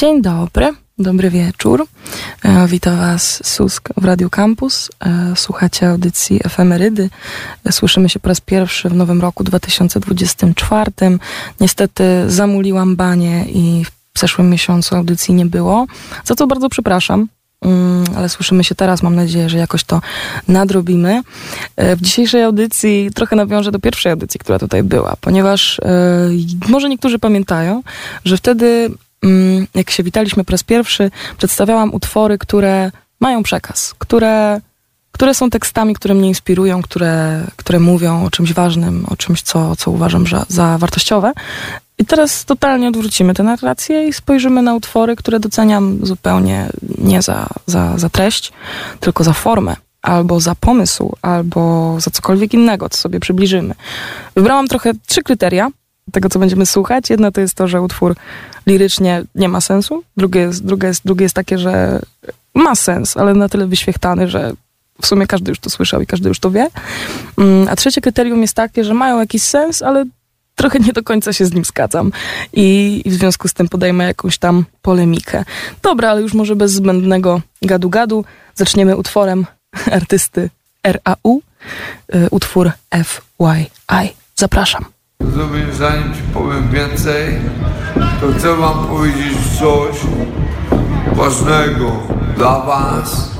Dzień dobry, dobry wieczór. E, witam Was Susk w Radio Campus. E, słuchacie audycji Efemerydy. E, słyszymy się po raz pierwszy w nowym roku 2024. Niestety zamuliłam banie i w zeszłym miesiącu audycji nie było, za co bardzo przepraszam. Mm, ale słyszymy się teraz. Mam nadzieję, że jakoś to nadrobimy. W dzisiejszej audycji trochę nawiążę do pierwszej audycji, która tutaj była, ponieważ może niektórzy pamiętają, że wtedy jak się witaliśmy po raz pierwszy, przedstawiałam utwory, które mają przekaz, które, które są tekstami, które mnie inspirują, które, które mówią o czymś ważnym, o czymś, co, co uważam za, za wartościowe. I teraz totalnie odwrócimy tę narrację i spojrzymy na utwory, które doceniam zupełnie nie za, za, za treść, tylko za formę, albo za pomysł, albo za cokolwiek innego, co sobie przybliżymy. Wybrałam trochę trzy kryteria tego, co będziemy słuchać. Jedno to jest to, że utwór lirycznie nie ma sensu. Drugie jest, drugie jest, drugie jest takie, że ma sens, ale na tyle wyświechtany, że w sumie każdy już to słyszał i każdy już to wie. Mm, a trzecie kryterium jest takie, że mają jakiś sens, ale trochę nie do końca się z nim zgadzam. I, I, w związku z tym podejmę jakąś tam polemikę. Dobra, ale już może bez zbędnego gadu-gadu zaczniemy utworem artysty RAU, y, utwór FYI. Zapraszam. Zanim ci powiem więcej, to chcę wam powiedzieć coś ważnego dla was.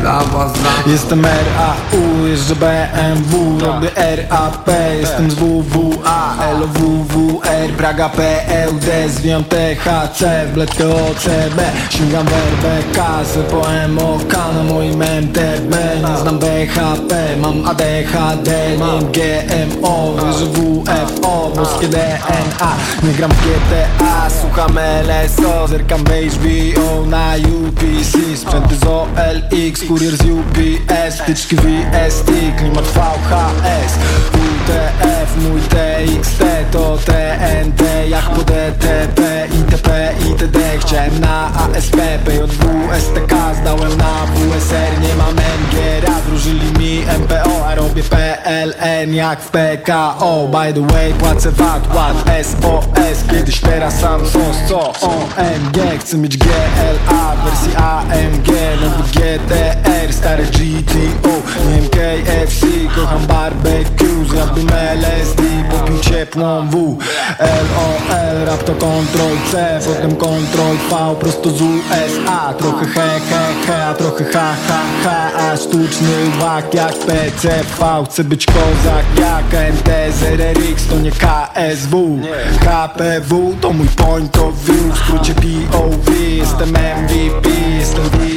Dla was, dla Jestem RAU, jeżdżę BMW, robię RAP Jestem z WWA, LOWWR, Praga PLD Zwijam THC, w bledkę OCB Sięgam werbę kasy po MOK na moim MTB Nie znam BHP, mam ADHD, mam GMO Wierzę WFO, boskie DNA Nie gram w GTA, słucham LSO Zerkam HBO na UPC Sprzęty z OLX, kurier z UPS Tyczki VST, klimat VHS UTF, mój TXT to TNT Jak po DTP, ITP, ITD Chciałem na ASP, PJW, STK Zdałem na WSR, nie mam MGR Wróżyli mi MPO, a robię PLN jak w PKO By the way, płacę VAT, ład, SOS Kiedyś teraz sam sos, co? OMG, chcę mieć GLA w wersji AMG Nowy GTR, stary GTO Nie wiem KFC, kocham barbecue Zjadłbym LSD, popił ciepłą W LOL, rap to Ctrl C Potem Ctrl V, prosto z USA Trochę he he he, a trochę ha ha ha A sztuczny łak jak PCV Chcę być kozak jak NTZ RX To nie KSW KPW to mój point of view W skrócie POV Jestem MVP, jestem VIP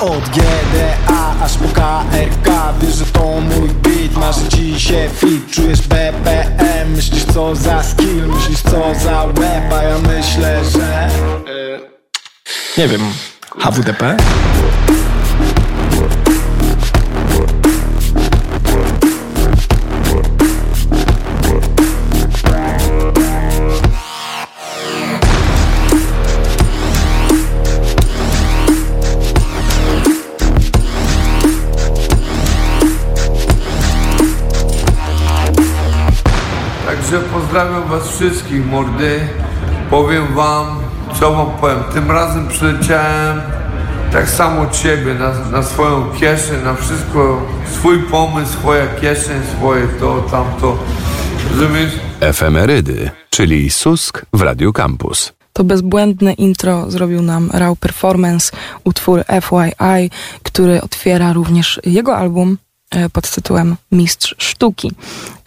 Od GDA aż po KRK Wiesz, że to mój beat Marzy ci się fit. Czujesz BPM Myślisz co za skill Myślisz co za web A ja myślę, że... Nie wiem HWDP? Pozdrawiam was wszystkich, mordy. Powiem wam, co wam powiem. Tym razem przyleciałem tak samo od ciebie, na, na swoją kieszeń, na wszystko, swój pomysł, swoja kieszeń, swoje to, tamto. Rozumiesz? Efemerydy, czyli Susk w Radio Campus. To bezbłędne intro zrobił nam Raw Performance, utwór FYI, który otwiera również jego album e, pod tytułem Mistrz Sztuki.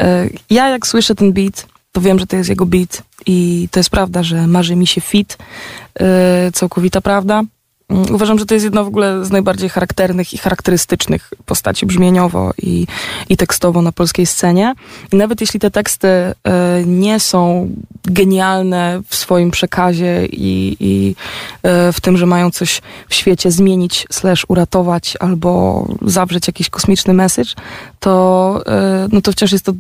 E, Ja jak słyszę ten beat, to wiem, że to jest jego beat i to jest prawda, że marzy mi się fit, e, całkowita prawda. Mm, Uważam, że to jest jedno w ogóle z najbardziej charakternych i charakterystycznych postaci brzmieniowo i, i tekstowo na polskiej scenie. I nawet jeśli te teksty e, nie są genialne w swoim przekazie i, i e, w tym, że mają coś w świecie zmienić, slash uratować albo zawrzeć jakiś kosmiczny message, to, no to wciąż jest to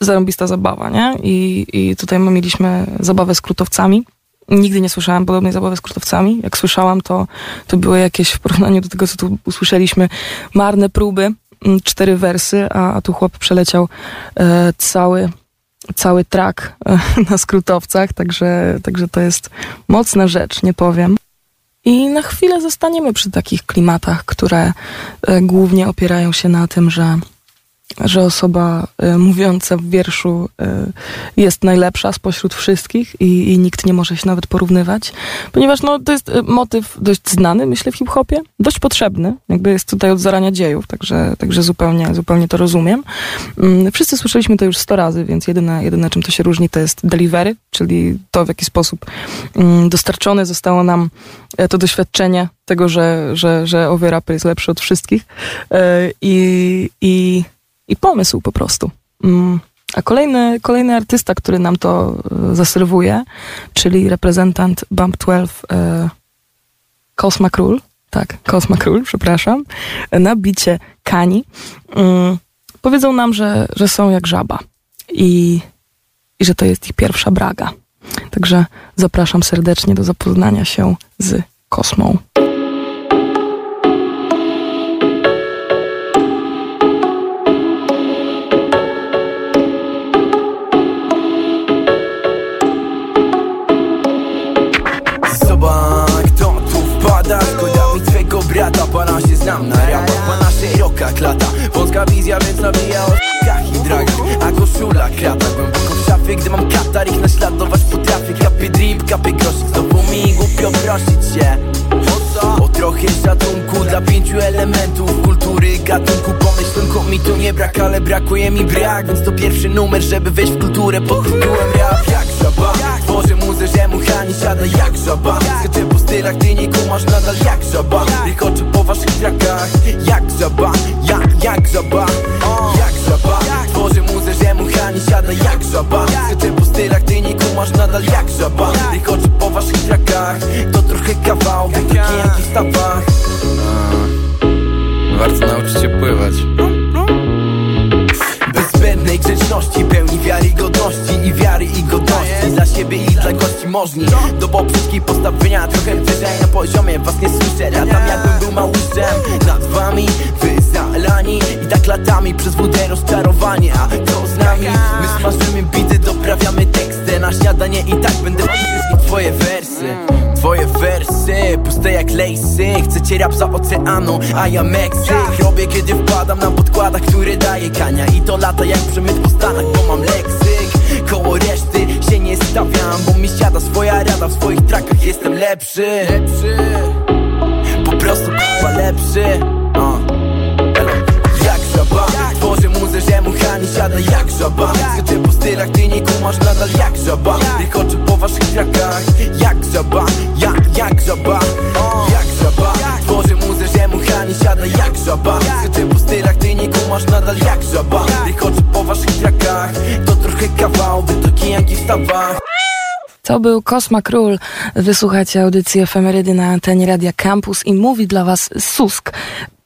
zarąbista zabawa, nie? I, i tutaj my mieliśmy zabawę z krutowcami. Nigdy nie słyszałam podobnej zabawy z krutowcami. Jak słyszałam, to, to były jakieś w porównaniu do tego, co tu usłyszeliśmy, marne próby, mm, cztery wersy, a, a tu chłop przeleciał e, cały cały track na skrótowcach, także, także to jest mocna rzecz, nie powiem. I na chwilę zostaniemy przy takich klimatach, które głównie opierają się na tym, że że osoba y, mówiąca w wierszu y, jest najlepsza spośród wszystkich i, i, nikt nie może się nawet porównywać, ponieważ no, to jest y, motyw dość znany, myślę, w hip-hopie, dość potrzebny, jakby jest tutaj od zarania dziejów, także, także zupełnie, zupełnie to rozumiem. Mm, wszyscy słyszeliśmy to już sto razy, więc jedyne, jedyne czym to się różni to jest delivery, czyli to w jaki sposób mm, dostarczone zostało nam e, to doświadczenie tego, że, że, że owy jest lepszy od wszystkich. E, i, i i pomysł po prostu. Mm. A kolejny, kolejny artysta, który nam to e, zaserwuje, czyli reprezentant Bump 12 e, Król, tak, Cosma Król, przepraszam, na bicie Kani, mm, powiedzą nam, że, że są jak żaba i, i że to jest ich pierwsza braga. Także zapraszam serdecznie do zapoznania się z Kosmą. Znam na rapach Pana szeroka klata Wąska wizja, więc nabija o skach i dragach. A koszula krata Głęboko w szafie, gdy mam katar Ich naśladować potrafię. Kapie drip, kapie groszy Znowu mi głupio prosić się. O trochę szacunku dla pięciu elementów kultury, gatunku Pomyślunku. Mi tu nie brak, ale brakuje mi brak. Więc to pierwszy numer, żeby wejść w kulturę. Pod tytułem rap. Jak żaba? Tworzę muzę, że mu chani siada jak żaba. Skaczę po stylach, ty nie kumasz nadal jak żaba Rykoczę po waszych trakach jak żaba Jak, jak żaba Jak żaba Tworzę muzę, że mu chani siada jak żaba Skaczę po stylach, ty nie kumasz nadal jak żaba Rykoczę po waszych trakach To trochę kawał, w stawach. Warto nauczyć się pływać. Zbędnej grzeczności Pełni wiary i godności i wiary i Dla siebie i dla gości możni. Do poprzeczki postawienia trochę wyżej. Na poziomie Was nie słyszę, latam jakbym był małuszczem Nad wami wy zalani I tak latami przez wódę rozczarowanie. A co z nami? My smażymy bity, doprawiamy teksty. Na śniadanie i tak będę wszystkie twoje wersy. Twoje wersy, puste jak lejsy. Chcecie rap za oceanu, a ja Meksyk. Robię kiedy wpadam na podkładach, które daje kania. I to lata jak przemyt po Stanach, bo mam leksyk. Koło reszty się nie stawiam, bo mi siada swoja rada W swoich trakach jestem lepszy. Po prostu kurwa lepszy. Uh. Jak żaba? Tworzę muzę, że mu chani siada jak żaba. Skaczę po stylach, ty nie kumasz nadal jak żaba. Rykoczę po waszych trakach Jak żaba, jak, jak żaba? Jak żaba Tworzę muzę, że mu chani siada jak żaba Skaczę po stylach, ty nie kumasz nadal jak żaba Rykoczę po waszych trakach To trochę kawał, wy to kijanki w stawach to był Kosma Król. Wysłuchacie audycji Efemerydy na antenie Radia Campus i mówi dla was Susk.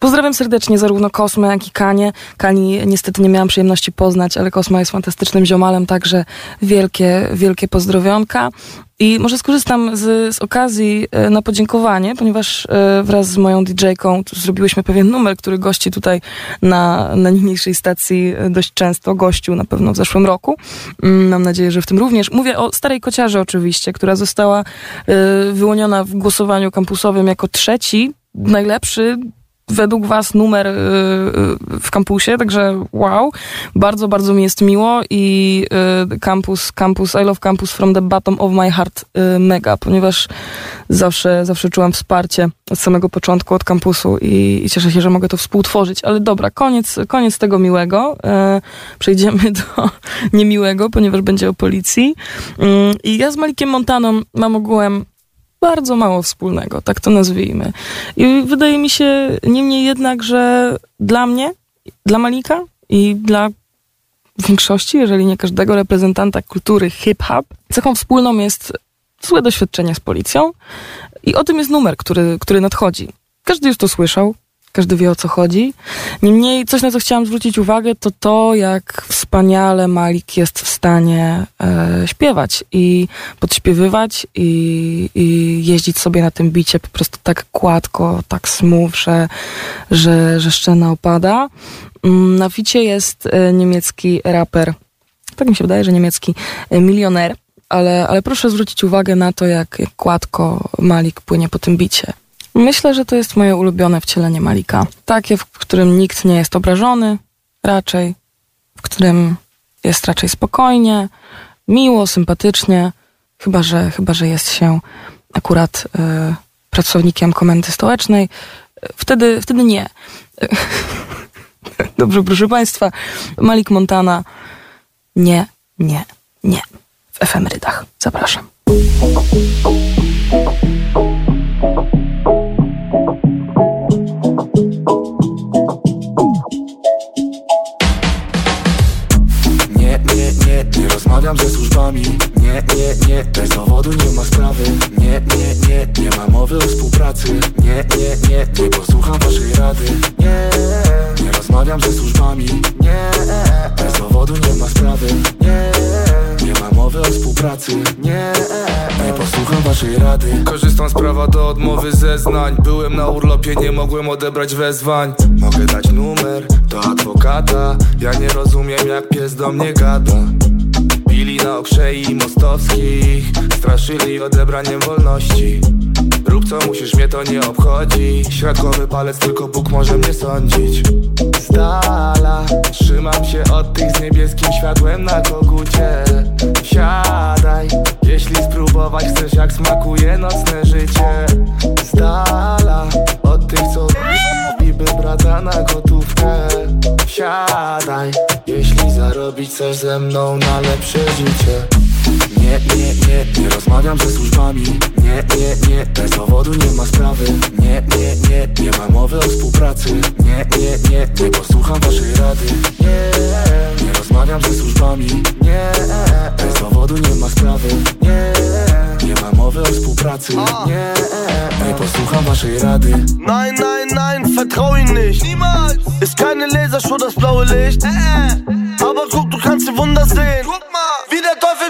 Pozdrawiam serdecznie zarówno Kosmę, jak i Kanie. Kani niestety nie miałam przyjemności poznać, ale Kosma jest fantastycznym ziomalem, także wielkie, wielkie pozdrowionka. I może skorzystam z, z okazji e, na podziękowanie, ponieważ e, wraz z moją DJ-ką zrobiłyśmy pewien numer, który gości tutaj na, na niniejszej stacji e, dość często, gościł na pewno w zeszłym roku. Mm, mam nadzieję, że w tym również. Mówię o Starej Kociarze oczywiście, która została wyłoniona w głosowaniu kampusowym jako trzeci najlepszy według was numer y, y, w kampusie, także wow, bardzo, bardzo mi jest miło i y, campus, campus, I love campus from the bottom of my heart mega, ponieważ zawsze, zawsze czułam wsparcie od samego początku od kampusu i, i cieszę się, że mogę to współtworzyć, ale dobra, koniec, koniec tego miłego, przejdziemy do niemiłego, ponieważ będzie o policji. I ja z Malikiem Montaną mam ogółem bardzo mało wspólnego, tak to nazwijmy. I wydaje mi się niemniej jednak, że dla mnie, dla Malika i dla większości, jeżeli nie każdego reprezentanta kultury hip-hop, cechą wspólną jest złe doświadczenie z policją i o tym jest numer, który, który nadchodzi. Każdy już to słyszał, każdy wie o co chodzi. Niemniej coś, na co chciałam zwrócić uwagę, to to, jak wspaniale Malik jest w stanie e, śpiewać i podśpiewywać i, i, jeździć sobie na tym bicie po prostu tak gładko, tak smooth, że, że, że szczena opada. Mm, na ficie jest e, niemiecki raper tak mi się wydaje, że niemiecki milioner, ale, ale proszę zwrócić uwagę na to, jak, jak gładko Malik płynie po tym bicie. Myślę, że to jest moje ulubione wcielenie Malika. Takie, w którym nikt nie jest obrażony, raczej, w którym jest raczej spokojnie, miło, sympatycznie, chyba że, chyba, że jest się akurat y, pracownikiem komendy stołecznej. Wtedy, wtedy nie. Dobrze, proszę Państwa, Malik Montana. Nie, nie, nie. W efemerydach. Zapraszam. Nie, nie, nie, nie posłucham waszej rady. Nie, nie rozmawiam ze służbami. Nie, bez dowodu nie ma sprawy. Nie, nie ma mowy o współpracy. Nie, nie posłucham waszej rady. Korzystam z prawa do odmowy zeznań. Byłem na urlopie, nie mogłem odebrać wezwań. Mogę dać numer do adwokata. Ja nie rozumiem jak pies do mnie gada. Bili na okrzei mostowskich. Straszyli odebraniem wolności Rób co musisz, mnie to nie obchodzi. Środkowy palec, tylko Bóg może mnie sądzić. Z dala Trzymam się od tych z niebieskim światłem na kogucie. Siadaj Jeśli spróbować chcesz jak smakuje nocne życie. Z dala Od tych co niby brata na gotówkę. Siadaj Jeśli zarobić chcesz ze mną na lepsze życie Nie, nie, nie, nie rozmawiam ze służbami. Nie, nie, nie, bez dowodu nie ma sprawy. Nie, nie, nie, nie ma mowy o współpracy. Nie, nie, nie, nie posłucham waszej rady. Nie, nie rozmawiam ze służbami. Nie, bez dowodu nie ma sprawy. Nie, nie ma mowy o współpracy. Nie, nie posłucham waszej rady. Nein, nein, nein, vertrau ihn nicht. Niemals. Ist keine Lasershow, das blaue Licht. Aber guck, du kannst die Wunder sehen. Guck mal, wie der Teufel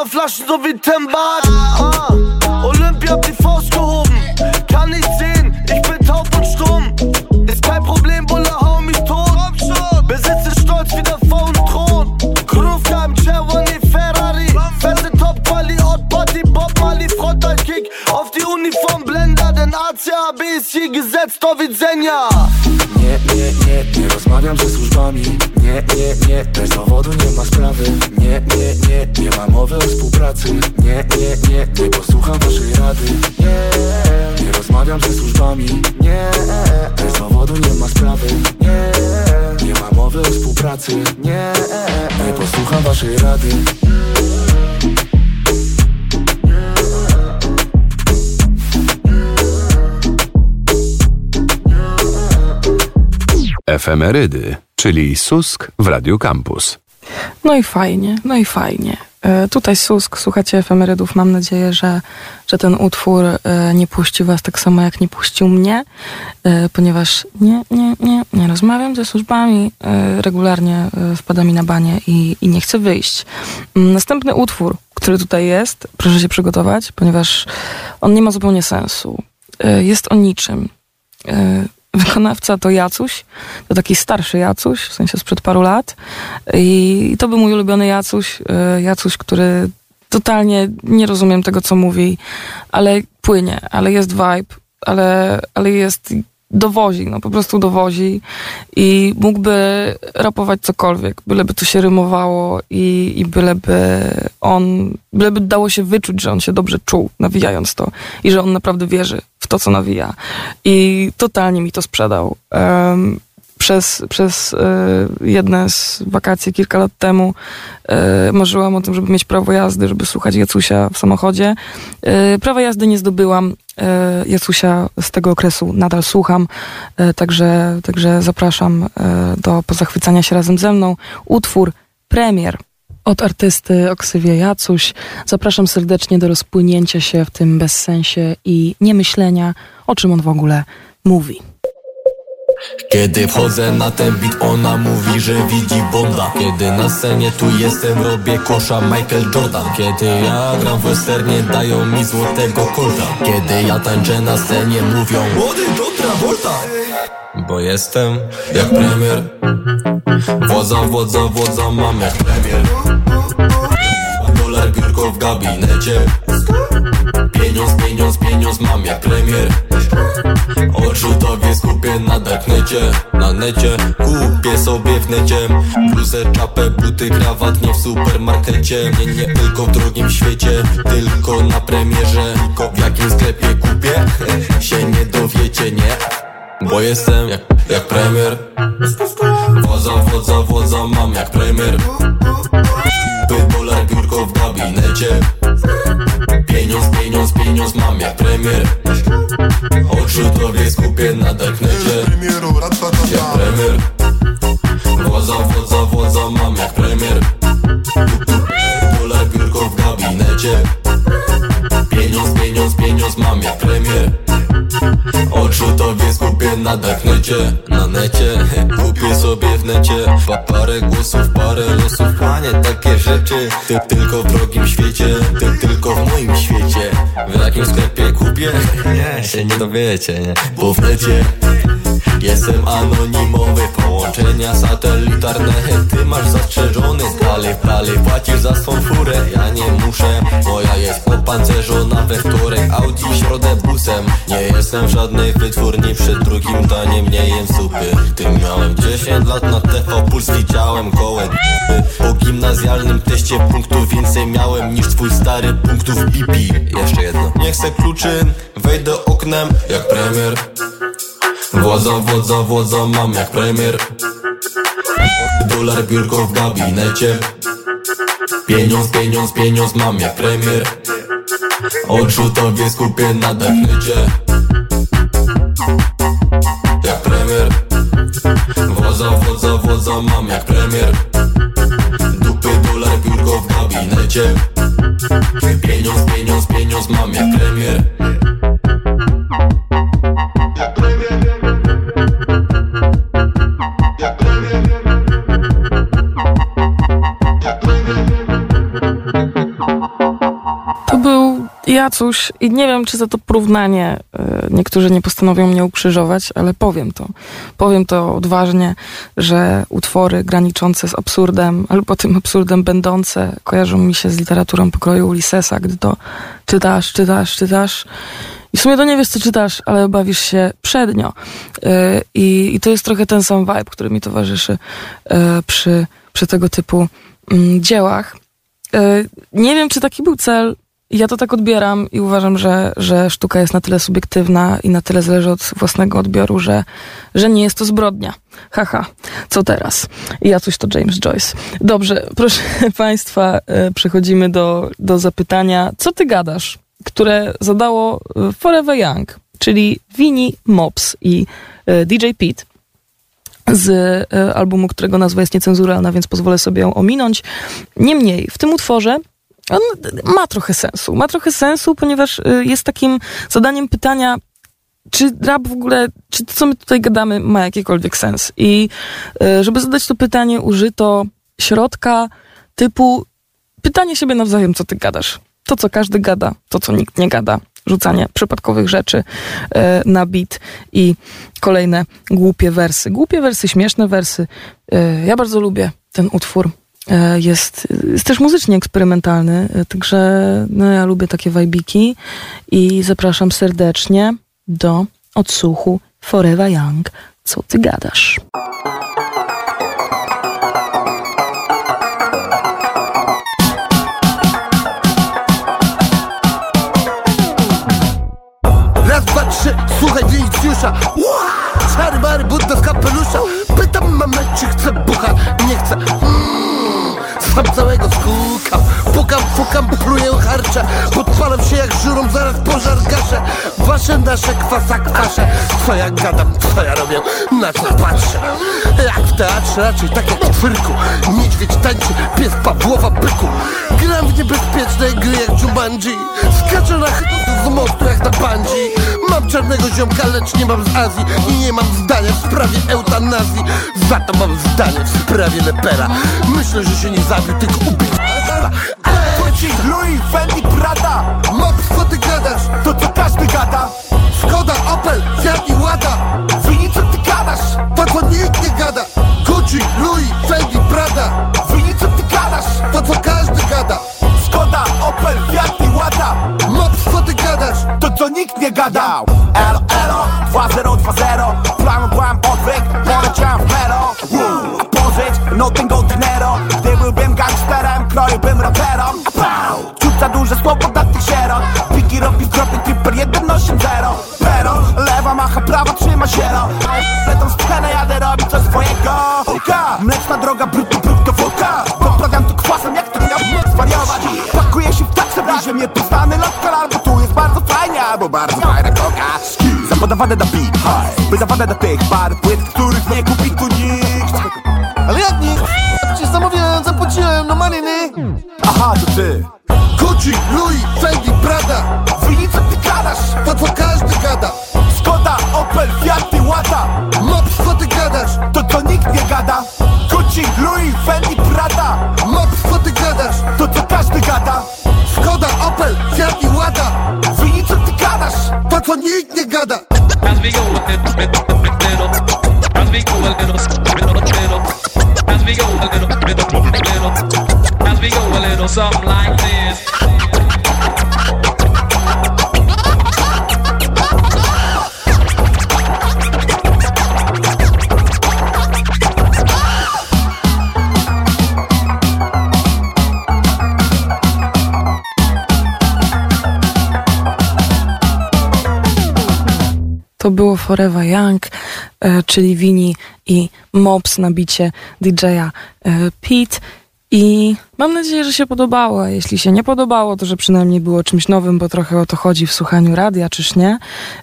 në flash do vitem bat Efemerydy, czyli Susk w Radiu Campus. No i fajnie, no i fajnie. E, Tutaj Susk, słuchacie efemerydów. Mam nadzieję, że, że ten utwór e, nie puści was tak samo, jak nie puścił mnie, e, ponieważ nie, nie, nie, nie rozmawiam ze służbami. Regularnie wpada mi na banie i, i nie chcę wyjść. Mm, Następny utwór, który tutaj jest, proszę się przygotować, ponieważ on nie ma zupełnie sensu. Jest o niczym. Wykonawca to Jacuś, to taki starszy Jacuś, w sensie sprzed paru lat. I to był mój ulubiony Jacuś, e, Jacuś, który totalnie nie rozumiem tego, co mówi, ale płynie, ale jest vibe, ale, ale jest, dowozi, no po prostu dowozi i mógłby rapować cokolwiek, byleby to się rymowało i, i byleby on, byleby dało się wyczuć, że on się dobrze czuł, nawijając to i że on naprawdę wierzy w to, co nawija. I totalnie mi to sprzedał. Em, przez, przez e, jedne z wakacji kilka lat temu e, marzyłam o tym, żeby mieć prawo jazdy, żeby słuchać Jacusia w samochodzie. E, prawa jazdy nie zdobyłam. Jacusia z tego okresu nadal słucham, także, także zapraszam do pozachwycania się razem ze mną. Utwór Premier od artysty Oksywie Jacuś. Zapraszam serdecznie do rozpłynięcia się w tym bezsensie i niemyślenia, o czym on w ogóle mówi. Kiedy wchodzę na ten beat, ona mówi, że widzi Bonda Kiedy na scenie tu jestem, robię kosza Michael Jordan. Kiedy ja gram w westernie, dają mi złotego kolta Kiedy ja tańczę na scenie, mówią Młody John Travolta Bo jestem jak premier. Władza, władza, władza, mam jak premier Biurko w gabinecie. Pieniądz, pieniądz, pieniądz mam jak premier. Odrzutowie skupię na darknecie Na necie. Kupię sobie w necie Bluzę, czapę, buty, krawat Nie w supermarkecie. Nie, nie tylko w drugim świecie Tylko na premierze. Tylko w jakim sklepie kupię? Się nie dowiecie, nie. Bo jestem jak, jak premier. Władza, władza, władza mam jak premier By dolar biurko w gabinecie. Pieniądz, pieniądz, pieniądz mam jak premier Odrzutowie skupię na darknecie Na necie, kupię sobie w necie. Pa Parę głosów, parę losów Panie, takie rzeczy. Ty tylko w drogim świecie Ty tylko w moim świecie. W jakim sklepie kupię? Nie, się nie dowiecie, nie? Bo w necie Jestem anonimowy, połączenia satelitarne Ty masz zastrzeżony. Dalej, dalej płacisz za swą furę Ja nie muszę, moja jest opancerzona we wtorek Audi środę busem. Nie jestem w żadnej wytwórni, przed drugim daniem nie jem supy. Tym miałem 10 lat na TV Puls widziałem kołę Po gimnazjalnym teście punktów więcej miałem niż twój stary punktów bibi Jeszcze jedno. Nie chcę kluczy, wejdę oknem jak premier Władza, władza, władza mam jak premier. Dolar biurko w gabinecie. Pieniądz, pieniądz, pieniądz mam jak premier. Odrzutowie skupię na darknecie Jak premier. Władza, władza, władza mam jak premier. Dupy, dolar, biurko w gabinecie. Pieniądz, pieniądz, pieniądz mam jak premier był Jacuś i nie wiem, czy za to porównanie y, niektórzy nie postanowią mnie ukrzyżować, ale powiem to. Powiem to odważnie, że utwory graniczące z absurdem, albo tym absurdem będące, kojarzą mi się z literaturą pokroju Ulyssesa, gdy to czytasz, czytasz, czytasz i w sumie to nie wiesz, co czytasz, ale bawisz się przednio. Y, I, I to jest trochę ten sam vibe, który mi towarzyszy y, przy, przy tego typu mm, dziełach. Nie wiem, czy taki był cel. Ja to tak odbieram i uważam, że, że sztuka jest na tyle subiektywna i na tyle zależy od własnego odbioru, że, że nie jest to zbrodnia. Haha, co teraz? Ja coś to James Joyce. Dobrze, proszę Państwa, y, przechodzimy do, do zapytania, co ty gadasz? Które zadało y, Forever Young, czyli Winnie Mops i y, DJ Pete z e, albumu, którego nazwa jest niecenzuralna, więc pozwolę sobie ją ominąć. Niemniej, w tym utworze on ma trochę sensu. Ma trochę sensu, ponieważ e, jest takim zadaniem pytania, czy rap w ogóle, czy to, co my tutaj gadamy, ma jakikolwiek sens. I e, żeby zadać to pytanie, użyto środka typu pytanie siebie nawzajem, co ty gadasz. To, co każdy gada, to, co nikt nie gada. Rzucanie przypadkowych rzeczy e, na beat i kolejne głupie wersy. Głupie wersy, śmieszne wersy. Ja bardzo lubię ten utwór. E, jest, jest też muzycznie eksperymentalny, e, także no, ja lubię takie wajbiki i zapraszam serdecznie do odsłuchu Forever Young. Co ty gadasz? Raz, dwa, trzy, słuchaj Wilicjusza Czary bary, buta z kapelusza. Pytam mamę, czy chce bucha? Nie chce. Mm, Sam całego skukam Pukam, fukam, pluję harcze. Podpalam się jak żurą, zaraz pożar gaszę. Wasze, nasze, kwasa, kwasze. Co ja gadam, co ja robię, na co patrzę? Jak w teatrze, raczej tak jak w cyrku. Niedźwiedź tańczy, pies Pawłowa byku Gram w niebezpiecznej gry jak Jumanji. Skaczę na ch... z mostu jak na bungee Mam czarnego ziomka, lecz nie mam z Azji. I nie mam zdania w sprawie eutanazji. Za to mam zdanie w sprawie lepera. Myślę, że się nie zabił, tylko ubił Gucci, Louis, Fendi, Prada Mops, co ty gadasz? To co każdy gada. Skoda, Opel, Fiat i Łada. Wyni co ty gadasz? To co nikt nie gada. Gucci, Louis, Fendi, Prada Wyni co ty gadasz? To co każdy gada. Skoda, Opel, Fiat i Łada. Mops, co ty gadasz? To co nikt nie gadał zielo Letą scenę jadę robić coś swojego. Oka, mleczna droga, brutto, brutto, woka. Poprawiam tu kwasem, jak to miał zwariować Pakuję się w taksę, bliżej mnie poznany lokal Albo tu jest bardzo fajnie, albo bardzo fajna koka. Zapodawane na beat, wydawane na tych par płyt Których nie kupi tu nikt. Ale jak nie? Przecież zamówiłem, zapłaciłem, no maniny. Aha, to ty. Gucci, Louis, Fendi, było Forever Young, e, czyli Wini i Mops na bicie DJ-a e, Pete. I mam nadzieję, że się podobało. Jeśli się nie podobało, to że przynajmniej było czymś nowym, bo trochę o to chodzi w słuchaniu radia, czyż nie?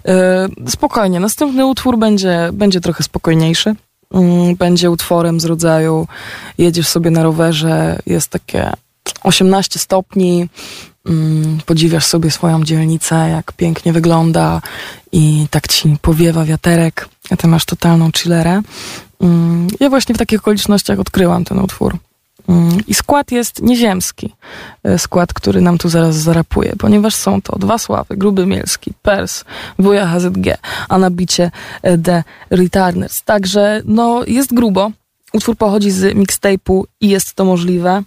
E, spokojnie, następny utwór będzie, będzie trochę spokojniejszy. Mm, Będzie utworem z rodzaju jedziesz sobie na rowerze, jest takie 18 stopni, mm, podziwiasz sobie swoją dzielnicę, jak pięknie wygląda i tak ci powiewa wiaterek, a ty masz totalną chillerę. Mm, Ja właśnie w takich okolicznościach odkryłam ten utwór. Mm, I skład jest nieziemski. E, Skład, który nam tu zaraz zarapuje, ponieważ są to dwa sławy, Gruby Mielski, Pers, wuja HZG, a na bicie e, The Returners. Także no, jest grubo. Utwór pochodzi z mixtape'u i jest to możliwe.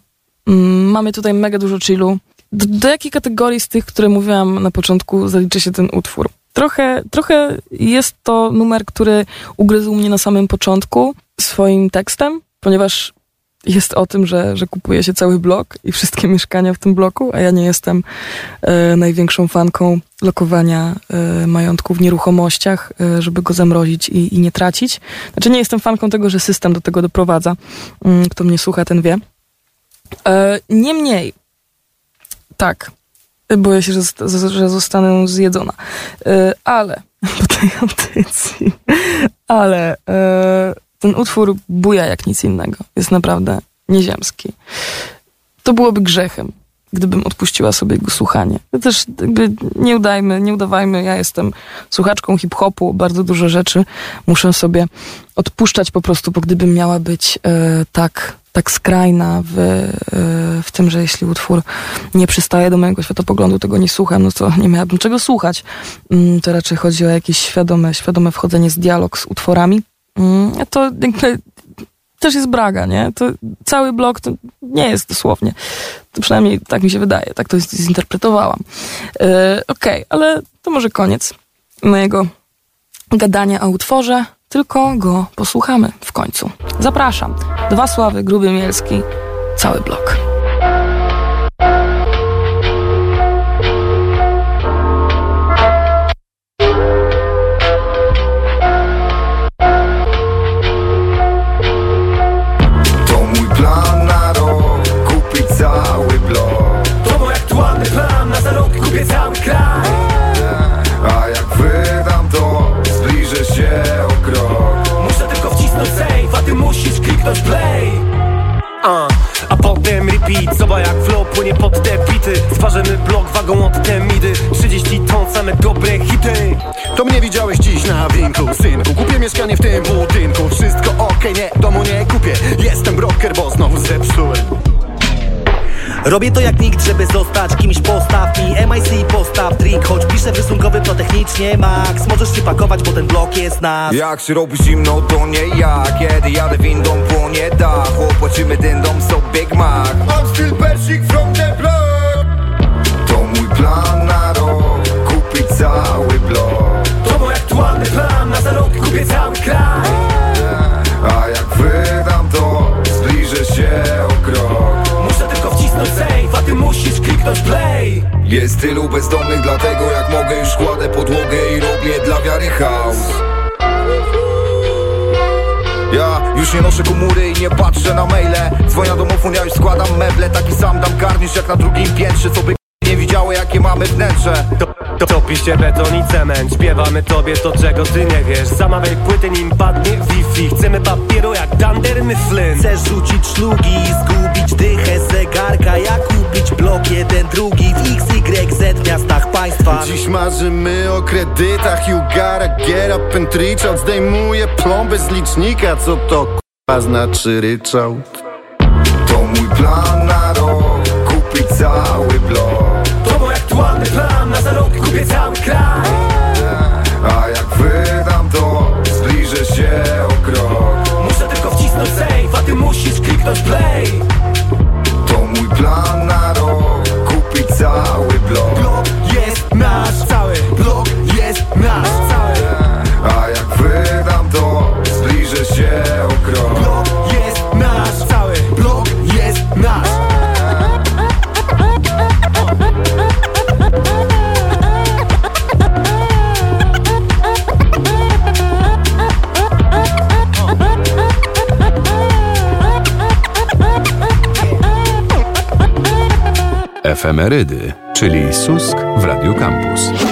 Mm, Mamy tutaj mega dużo chillu. Do, do jakiej kategorii z tych, które mówiłam na początku, zaliczy się ten utwór? Trochę, trochę jest to numer, który ugryzł mnie na samym początku swoim tekstem, ponieważ jest o tym, że, że kupuje się cały blok i wszystkie mieszkania w tym bloku, a ja nie jestem e, największą fanką lokowania e, majątku w nieruchomościach, e, żeby go zamrozić i, i nie tracić. Znaczy nie jestem fanką tego, że system do tego doprowadza. Mm, Kto mnie słucha, ten wie. E, Niemniej, tak, boję się, że, że zostanę zjedzona. E, Ale, po tej audycji, ale e, ten utwór buja jak nic innego. Jest naprawdę nieziemski. To byłoby grzechem, gdybym odpuściła sobie jego słuchanie. Też nie udajmy, nie udawajmy, ja jestem słuchaczką hip-hopu, bardzo dużo rzeczy muszę sobie odpuszczać po prostu, bo gdybym miała być e, tak, tak skrajna w, e, w tym, że jeśli utwór nie przystaje do mojego światopoglądu, tego nie słucham, no to nie miałabym czego słuchać. Mm, to raczej chodzi o jakieś świadome, świadome wchodzenie z dialog z utworami. Mm, to też jest braga, nie? To cały blok to nie jest dosłownie. To przynajmniej tak mi się wydaje, tak to zinterpretowałam. E, Okej, ale to może koniec mojego gadania o utworze, tylko go posłuchamy w końcu. Zapraszam. Dwa sławy, Gruby Mielski, cały blok. Beat. Zoba jak flow płynie pod te bity. Zważymy blok wagą od temidy 30 ton, same dobre hity. To mnie widziałeś dziś na winku, synku Kupię mieszkanie w tym budynku. Wszystko okej, nie, domu nie kupię. Jestem broker, bo znowu zepsułem Robię to jak nikt, żeby zostać kimś postaw mi MIC postaw drink Choć piszę rysunkowy to technicznie max. Możesz się pakować, bo ten blok jest nasz Jak się robi zimno, to nie ja. Kiedy jadę windą, płonie dach. Opłacimy ten dom, so Big Mac I'm still Persik from the block. To mój plan na rok. Kupić cały blok. To mój aktualny plan, na za rok kupię cały kraj save, a ty musisz kliknąć play. Jest tylu bezdomnych, dlatego jak mogę już kładę podłogę i robię dla wiary chaos. Ja już nie noszę komury i nie patrzę na maile. Dzwonia domofon, ja już składam meble. Taki sam dam garnisz jak na drugim piętrze Co by nie widziały jakie mamy wnętrze to, to, Topi się beton i cement. Śpiewamy tobie to czego ty nie wiesz. Zamawiaj płyty nim padnie Wi-Fi. Chcemy papieru jak Dunder Mifflin. Chcesz rzucić szlugi, zgubić dychę zegarka Jak kupić blok jeden, drugi w XYZ miastach państwa. Dziś marzymy o kredytach. You gotta get up and reach out. Zdejmuję plombę z licznika. Co to k***a znaczy ryczałt? To mój plan na rok. Kupić cały blok. To mój aktualny plan, kupię cały kraj A jak wydam to, zbliżę się o krok. Muszę tylko wcisnąć save, a ty musisz kliknąć play Efemerydy, czyli Susk w Radio Campus.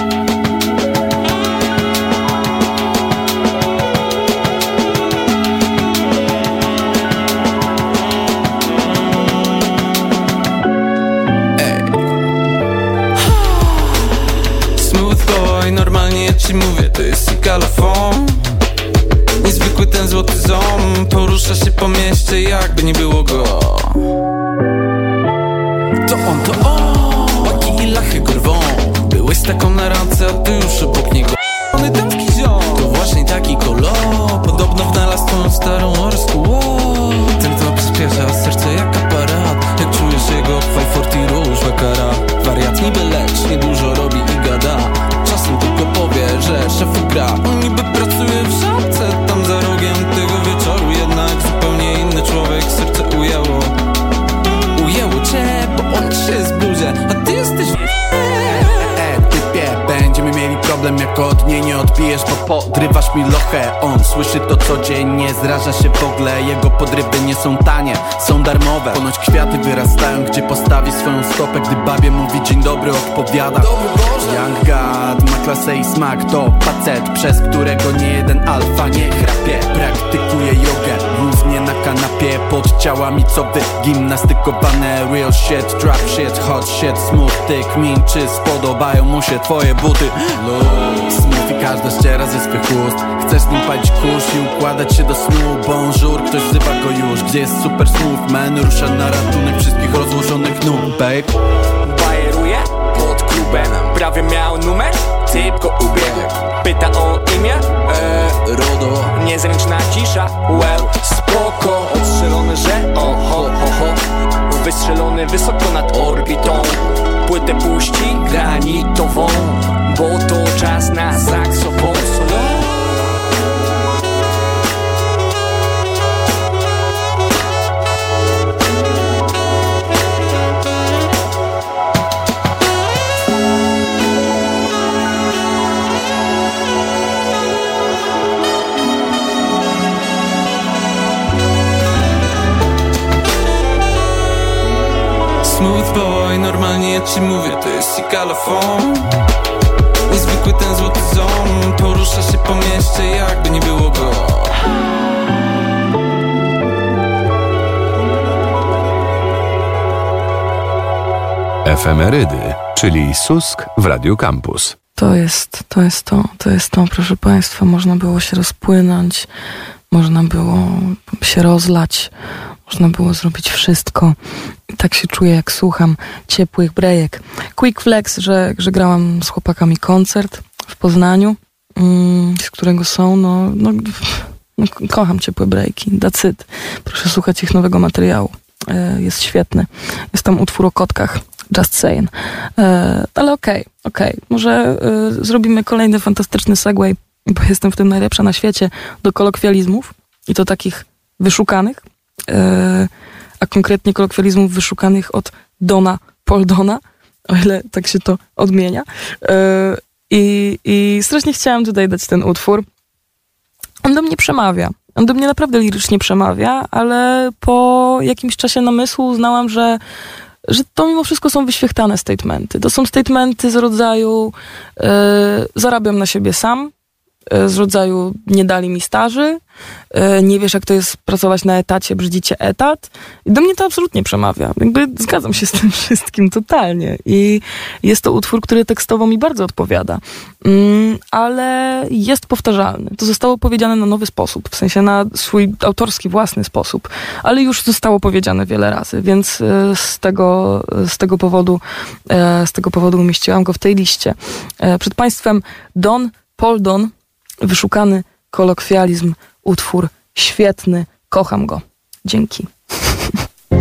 Mieli problem jak od niej nie odbijesz, bo podrywasz mi lochę. On słyszy to codziennie, zraża się w ogóle. Jego podrywy nie są tanie, są darmowe. Ponoć kwiaty wyrastają, gdzie postawi swoją stopę. Gdy babie mówi dzień dobry, odpowiada. Young God ma klasę i smak. To facet, przez którego nie jeden alfa nie chrapie. Praktykuje jogę, równie na kanapie Pod ciałami co wy, gimnastykowane Real shit, drop shit, hot shit, smooth Tyk, min, czy spodobają mu się twoje buty? Luz, smooth i każda ściera ze swych ust. Chcesz nim palić kurz i układać się do snu Bonjour, ktoś wzywa go już. Gdzie jest super smooth man, rusza na ratunek wszystkich rozłożonych nóg, babe. Bajeruje pod klubem Prawie miał numer, typ go ubiegł. Pyta o imię, eee, RODO Niezręczna cisza, well, spoko. Odstrzelony, że oho, ho, ho. Wystrzelony wysoko nad orbitą. Płytę puści granitową Bo to czas na saksofon ja ci mówię, to jest ikalafon Niezwykły ten złoty ząb Porusza się po mieście jakby nie było go Efemerydy, czyli Susk w Radio Campus. To jest, to jest to, to jest to, proszę Państwa. Można było się rozpłynąć, można było się rozlać, można było zrobić wszystko. Tak się czuję, jak słucham ciepłych brejek. Quick flex, że, że grałam z chłopakami koncert w Poznaniu, mm, z którego są, no, no, no kocham ciepłe brejki, it. Proszę słuchać ich nowego materiału. E, jest świetny. Jest tam utwór o kotkach. Just saying. E, ale okej, okay, okej. Okay. Może e, zrobimy kolejny fantastyczny segway, bo jestem w tym najlepsza na świecie, do kolokwializmów i to takich wyszukanych, a konkretnie kolokwializmów wyszukanych od Dona Poldona, o ile tak się to odmienia. I, I strasznie chciałam tutaj dać ten utwór. On do mnie przemawia. On do mnie naprawdę lirycznie przemawia, ale po jakimś czasie namysłu uznałam, że, że to mimo wszystko są wyświechtane statementy. To są statementy z rodzaju yy, zarabiam na siebie sam, E, z rodzaju nie dali mi staży, e, nie wiesz jak to jest pracować na etacie, brzydzicie etat. I do mnie to absolutnie przemawia. Jakby zgadzam się z tym wszystkim totalnie. I jest to utwór, który tekstowo mi bardzo odpowiada. Mm, ale jest powtarzalny. To zostało powiedziane na nowy sposób, w sensie na swój autorski, własny sposób. Ale już zostało powiedziane wiele razy, więc e, z tego, z tego powodu z tego powodu umieściłam go w tej liście. Przed Państwem Don Paul Don wyszukany kolokwializm, utwór świetny, kocham go. Dzięki. I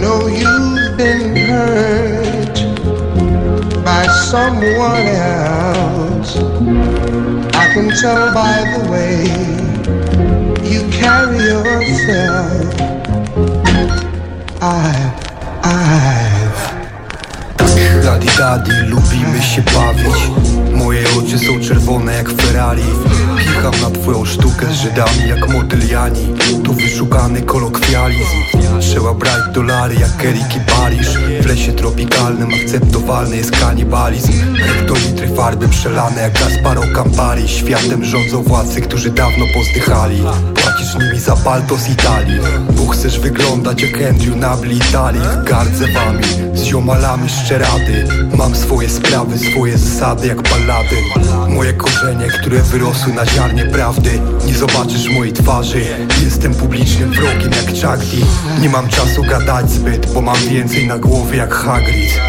know you've been hurt by someone else. I can tell by the way you carry yourself. I've, I've. Daddy, daddy, lubimy się bawić. Moje oczy są czerwone jak Ferrari. Kicham na twoją sztukę z Żydami jak Modigliani To wyszukany kolokwializm. Trzeba brać dolary jak Erik i Paryż W lesie tropikalnym akceptowalny jest kanibalizm. Hektolitry farby przelane jak Gasparo Campari Światem rządzą władcy, którzy dawno pozdychali. Płacisz nimi za palto z Italii. Bo chcesz wyglądać jak Andrew Nabli Italii Gardzę wami, z ziomalami szczerady Mam swoje sprawy, swoje zasady jak ballady Moje korzenie, które wyrosły na ziarnie prawdy. Nie zobaczysz mojej twarzy. Jestem publicznym wrogiem jak Chagdi Nie mam czasu gadać zbyt, bo mam więcej na głowie jak Hagrid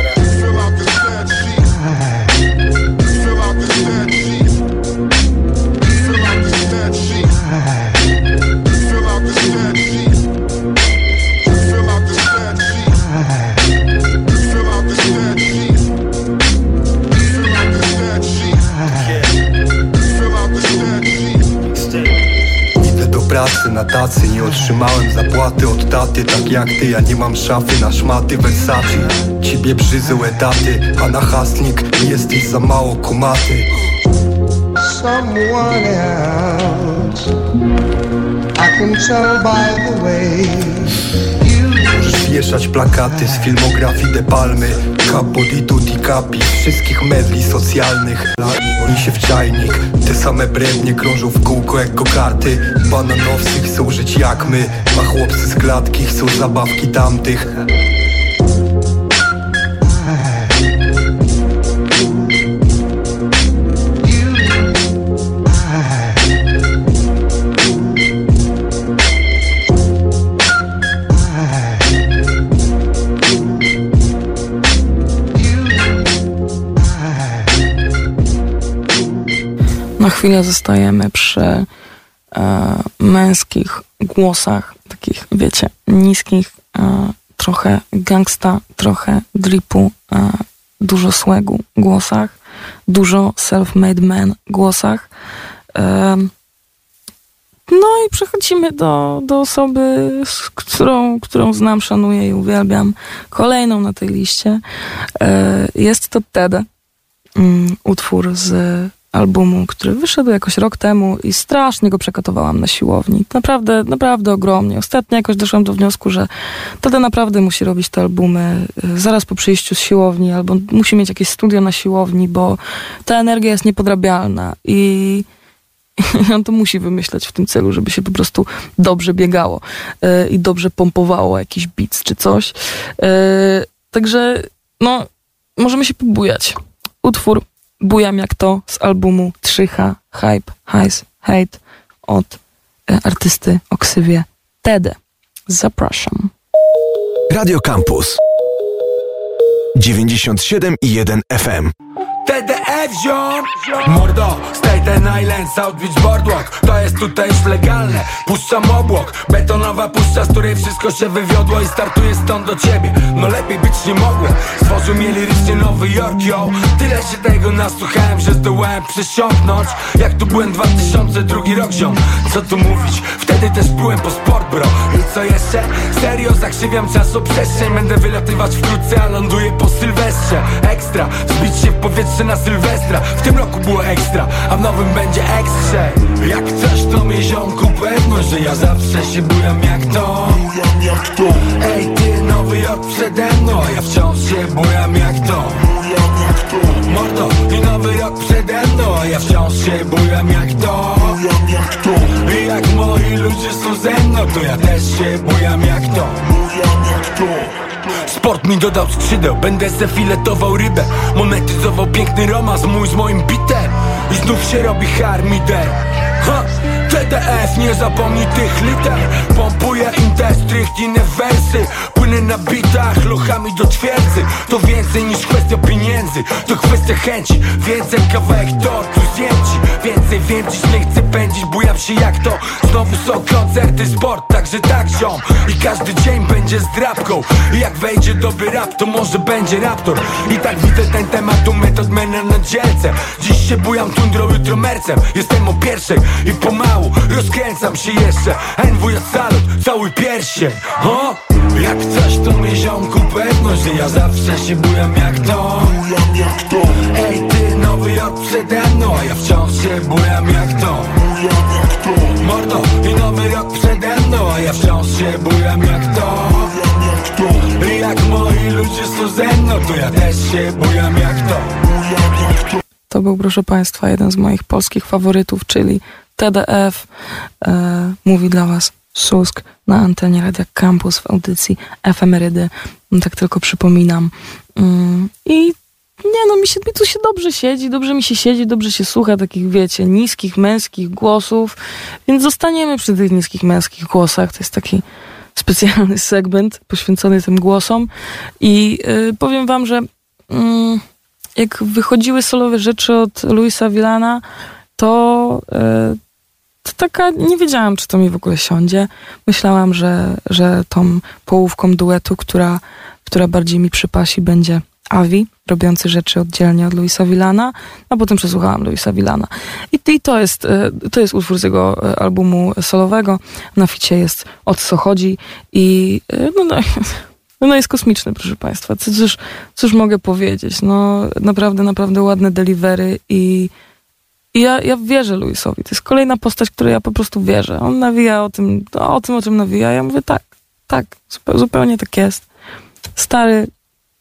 pracy na tacy. Nie otrzymałem zapłaty od taty Tak jak ty, ja nie mam szafy na szmaty Versace. Ciebie brzydzą etaty A na haslik jesteś za mało kumaty. Someone else. I can tell by the way Możesz wieszać plakaty z filmografii De Palmy. Capodi capi Wszystkich medli socjalnych. Oni się w czajnik. Te same brednie krążą w kółko jak karty Bananowcy chcą żyć jak my A chłopcy z klatki chcą zabawki tamtych Na chwilę zostajemy przy e, męskich głosach, takich, wiecie, niskich, e, trochę gangsta, trochę dripu, e, dużo swagu głosach, dużo self-made man głosach. E, no i przechodzimy do, do osoby, z którą, którą znam, szanuję i uwielbiam. Kolejną na tej liście e, jest to Tede, mm, utwór z albumu, który wyszedł jakoś rok temu i strasznie go przekotowałam na siłowni. Naprawdę, naprawdę ogromnie. Ostatnio jakoś doszłam do wniosku, że Tade naprawdę musi robić te albumy y, zaraz po przyjściu z siłowni, albo musi mieć jakieś studio na siłowni, bo ta energia jest niepodrabialna i on to musi wymyśleć w tym celu, żeby się po prostu dobrze biegało yy, i dobrze pompowało jakiś beats czy coś. Yy, także no, możemy się pobujać. Utwór Bujam jak to z albumu 3H Hype, Highs, Hate od e, artysty o ksywie Tede. Zapraszam. Radio Campus 97,1 FM. TDF ziom Mordo, Staten Island, South Beach Boardwalk. To jest tutaj już legalne. Puszczam obłok. Betonowa puszcza, z której wszystko się wywiodło I startuję stąd do ciebie. No lepiej być nie mogło. Stworzył mnie lirycznie Nowy Jork, yo. Tyle się tego nasłuchałem, że zdołałem przesiąknąć. Jak tu byłem 2002 rok, ziom. Co tu mówić? Wtedy też byłem po sport, bro. I co jeszcze? Serio, zakrzywiam czasoprzestrzeń. Będę wylatywać wkrótce, a ląduję po Sylwestrze. Ekstra, zbić się w powietrze na Sylwestra. W tym roku było ekstra, a w nowym będzie ekstrze Jak coś to mi ziomku pewność, że ja zawsze się bujam jak to. Bujam jak to. Ej ty, Nowy Jork przede mną, a ja wciąż się bujam jak to. Bujam jak to. Mordo, i Nowy Rok przede mną, a ja wciąż się bujam jak to. Bujam jak to. I jak moi ludzie są ze mną, to ja też się bujam jak to. Bujam jak to Sport mi dodał skrzydeł, będę se filetował rybę. Monetyzował piękny romans mój z moim bitem. I znów się robi harmider TDF, nie zapomnij tych liter. Pompuję im te strychtinne wersy Płynę na bitach, lochami do twierdzy. To więcej niż kwestia pieniędzy To kwestia chęci, więcej kawałek tortu zdjęci Więcej wiem, dziś nie chcę pędzić Bujam się jak to, znowu są koncerty, sport Także tak ziom. I każdy dzień będzie z drapką. I jak wejdzie dobry rap, to może będzie raptor. I tak widzę ten temat u metod mena na dzielce. Dziś się bujam tundrą, jutro mercem. Jestem o pierwszej i pomału Rozkręcam się jeszcze. NWJ salut, cały pierścień. O? Jak coś to mi ziomku pewność Że ja zawsze się bujam jak to. Bujam jak to. Ej ty, Nowy Jork przede mną A ja wciąż się bujam jak to. Bujam jak to. Mordo, i Nowy Rok przede mną A ja wciąż się bujam jak to. Bujam jak to. I jak moi ludzie są ze mną To ja też się bujam jak to. Bujam jak to To był, proszę Państwa, jeden z moich polskich faworytów, czyli TDF. E, mówi dla Was Susk na antenie Radia Campus w audycji Efemerydy. No, tak tylko przypominam. Mm, I nie no, mi, się, mi tu się dobrze siedzi, dobrze mi się siedzi, dobrze się słucha takich, wiecie, niskich, męskich głosów, więc zostaniemy przy tych niskich, męskich głosach. To jest taki specjalny segment poświęcony tym głosom i y, powiem wam, że mm, jak wychodziły solowe rzeczy od Luisa Villana, to, y, to taka, nie wiedziałam, czy to mi w ogóle siądzie. Myślałam, że, że tą połówką duetu, która, która bardziej mi przypasi, będzie Avi, robiący rzeczy oddzielnie od Luisa Villana, a potem przesłuchałam Luisa Villana. I, I to jest, e, to jest utwór z jego e, albumu solowego. Na ficie jest O co chodzi i e, no, no, no jest kosmiczny, proszę Państwa. Cóż, cóż mogę powiedzieć? No naprawdę, naprawdę ładne delivery i i ja, ja wierzę Luisowi. To jest kolejna postać, której ja po prostu wierzę. On nawija o tym, no, o tym, o czym nawija. Ja mówię tak, tak, zupełnie tak jest. Stary,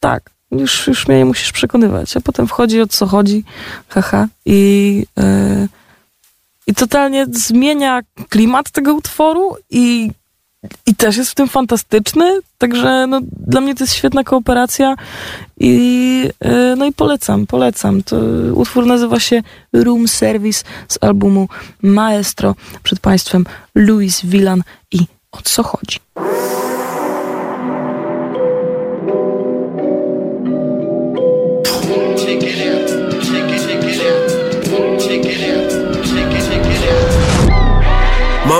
tak, już, już mnie nie musisz przekonywać. A potem wchodzi o co chodzi, haha, i, yy, i totalnie zmienia klimat tego utworu i, i też jest w tym fantastyczny. Także no, dla mnie to jest świetna kooperacja i, yy, no i polecam, polecam. To utwór nazywa się Room Service z albumu Maestro. Przed Państwem Louis Villan i o co chodzi.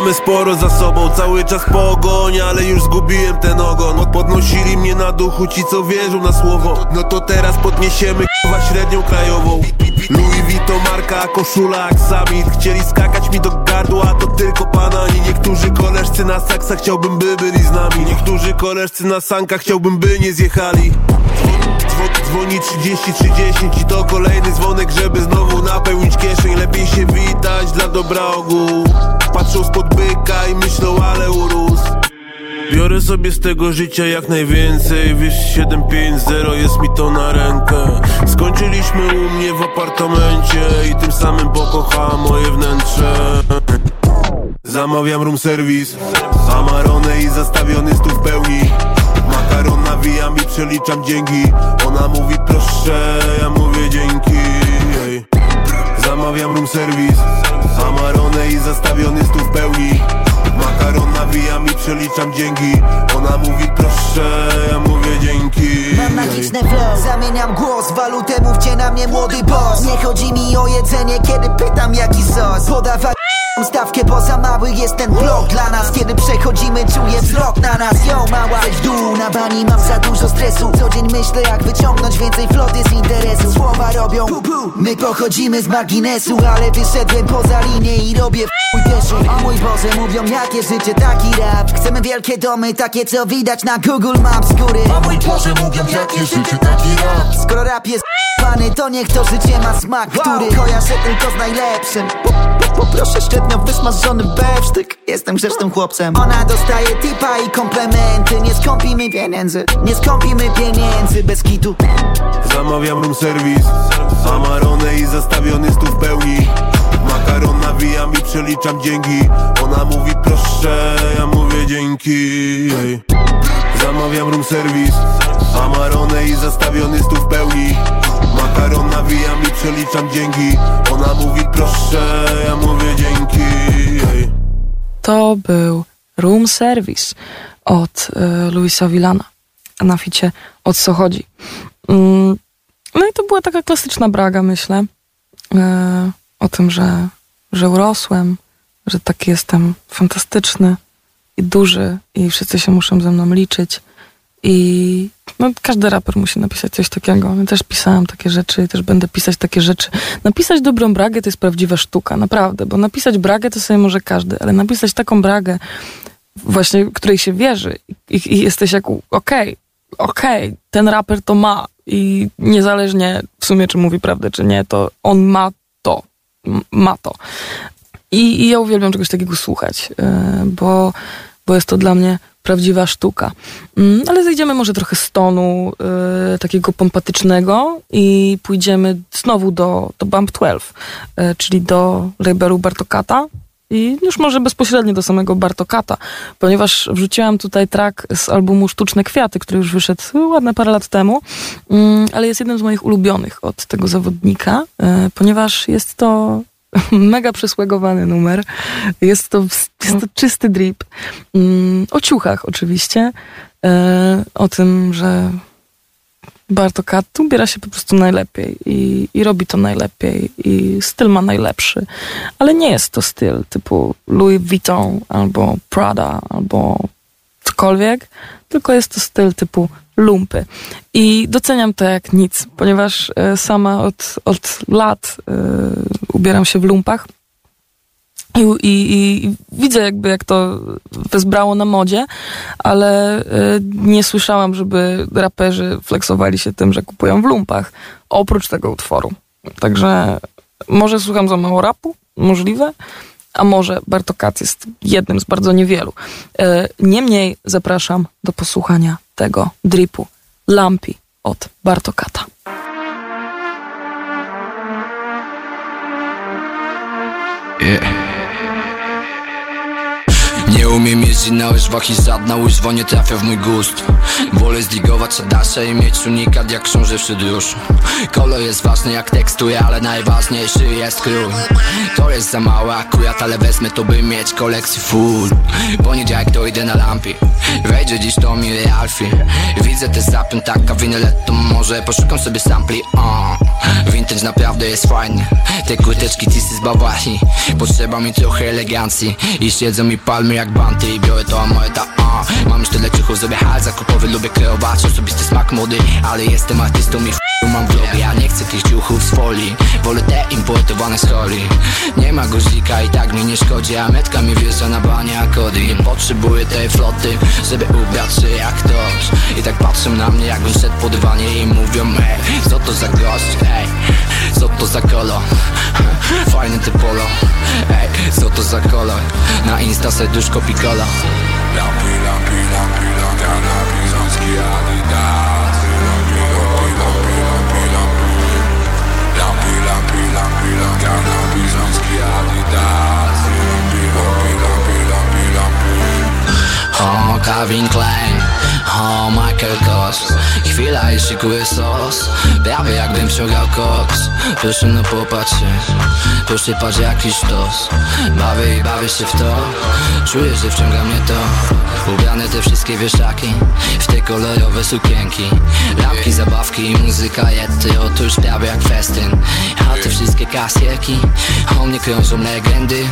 Mamy sporo za sobą, cały czas pogoń, ale już zgubiłem ten ogon. Podnosili mnie na duchu ci co wierzą na słowo. No to teraz podniesiemy k***wa średnią krajową. Louis Vuitton marka, koszula jak Chcieli skakać mi do gardła, to tylko panani Niektórzy koleżcy na saksa chciałbym by byli z nami. Niektórzy koleżcy na sankach chciałbym by nie zjechali Dzwoni 30 30 i to kolejny dzwonek, żeby znowu napełnić kieszeń. Lepiej się witać dla dobra ogółu Patrzą spod byka i myślą, ale urósł. Biorę sobie z tego życia jak najwięcej. Wiesz, 750 jest mi to na rękę. Skończyliśmy u mnie w apartamencie I tym samym pokochałam moje wnętrze. Zamawiam room service. Amarone i zastawiony stół w pełni. Makaron nawijam i przeliczam dzięki. Ona mówi proszę, ja mówię dzięki Ej. Zamawiam room service Amarone i zastawiony stół w pełni. Makaron nawijam i przeliczam dzięki. Ona mówi proszę, ja mówię dzięki Mam magiczne flow, zamieniam głos w walutę, mówcie na mnie młody boss. Nie chodzi mi o jedzenie, kiedy pytam jaki sos. Podawaj stawkę, bo za mały jest ten blok dla nas. Kiedy przechodzimy, czuję wzrok na nas. Yo, mała, w dół na bani mam za dużo stresu. Co dzień myślę, jak wyciągnąć więcej floty z interesu. Słowa robią. My pochodzimy z marginesu, ale wyszedłem poza linię i robię mój pieszu. O mój Boże, mówią jakie życie, taki rap. Chcemy wielkie domy, takie co widać na Google Maps góry. O mój Boże, mówią jakie życie, taki rap. Skoro rap jest Pany, to niech to życie ma smak, który kojarzę tylko z najlepszym. Po, po, Poproszę średnio wysmażony bewsztyk. Jestem grzecznym chłopcem. Ona dostaje tipa i komplementy. Nie skąpimy pieniędzy, nie skąpimy pieniędzy bez kitu. Zamawiam room service. Amarone i zastawiony stół w pełni. Makaron i przeliczam dzięki Ona mówi proszę, ja mówię dzięki. Zamawiam room service i zastawiony w pełni Makaron nawijam i przeliczam dzięki Ona mówi proszę, ja mówię dzięki. To był Room Service od y, Luisa Villana na ficie O co chodzi. Mm, no i to była taka klasyczna braga, myślę. Y, o tym, że, że urosłem, że taki jestem fantastyczny i duży i wszyscy się muszą ze mną liczyć. I no, każdy raper musi napisać coś takiego. Ja też pisałem takie rzeczy i też będę pisać takie rzeczy. Napisać dobrą bragę to jest prawdziwa sztuka, naprawdę, bo napisać bragę to sobie może każdy, ale napisać taką bragę, właśnie której się wierzy i, i jesteś jak, okej, okay, okej, okay, ten raper to ma i niezależnie w sumie czy mówi prawdę, czy nie, to on ma ma to. I, i ja uwielbiam czegoś takiego słuchać, yy, bo, bo jest to dla mnie prawdziwa sztuka. Mm, ale zejdziemy może trochę z tonu y, takiego pompatycznego i pójdziemy znowu do, do Bump 12, y, czyli do labelu Bartokata. I już może bezpośrednio do samego Bartokata, ponieważ wrzuciłam tutaj track z albumu Sztuczne Kwiaty, który już wyszedł ładne parę lat temu, mm, ale jest jednym z moich ulubionych od tego zawodnika, y, ponieważ jest to mega przesłegowany numer. Jest to, jest to czysty drip. Mm, o ciuchach oczywiście. E, o tym, że Bartokat ubiera się po prostu najlepiej i, i robi to najlepiej i styl ma najlepszy. Ale nie jest to styl typu Louis Vuitton albo Prada albo cokolwiek, tylko jest to styl typu lumpy. I doceniam to jak nic, ponieważ e, sama od, od lat y, ubieram się w lumpach. I, i, I, widzę jakby jak to wezbrało na modzie, ale y, nie słyszałam, żeby raperzy flexowali się tym, że kupują w lumpach, oprócz tego utworu. Także może słucham za mało rapu, możliwe, a może Bartokat jest jednym z bardzo niewielu. Y, niemniej zapraszam do posłuchania tego dripu Lampi od Bartokata. Yeah. Nie umiem jeździć na łyżwach i żadna łyżwa nie trafia w mój gust. Wolę zligować Adasze i mieć unikat jak książę druszu Kolor jest ważny jak teksturę, ale najważniejszy jest król. To jest za mała akurat, ale wezmę to by mieć kolekcji full. Poniedziałek idę na lampie Wejdzie dziś to mi Alfie Widzę te zapiętaka, winylet to może poszukam sobie sampli uh. Vintage naprawdę jest fajny Te kurteczki tisy z Bawarii Potrzeba mi trochę elegancji. I siedzą mi palmy jak banty i biorę to a moje ta a Mam już tyle ciuchów, zrobię hal zakupowy, lubię kreować. Osobisty smak mody, ale jestem artystą i mam vlogi Ja nie chcę tych ciuchów z folii. Wolę te importowane z holi. Nie ma guzika i tak mi nie szkodzi A metka mi wjeżdża na banie akody Nie potrzebuję tej floty, żeby ubrać się jak ktoś. I tak patrzą na mnie jakbym szedł po dywanie I mówią ej, co to za gość, ej Co to za kolor, fajny ty polo. Ej, co to za kolor, na insta serduszko picola Lampi, lampi, lampi, lampi, lampi, lampi, Adidas Lampi, Lampi, lampi, lampi, lampi, lampi Oh, Calvin Klein Oho, Michael Kos Chwila i szykuję sos. Prawie jakbym wciągał koks. Proszę no popatrz się Proszę patrz jaki sztos. Bawię i bawię się w to. Czuję, że wciąga mnie to. Ubrane te wszystkie wieszaki W te kolorowe sukienki. Lampki, zabawki i muzyka jety Otóż prawie jak festyn. A te wszystkie kasierki O mnie krążą legendy.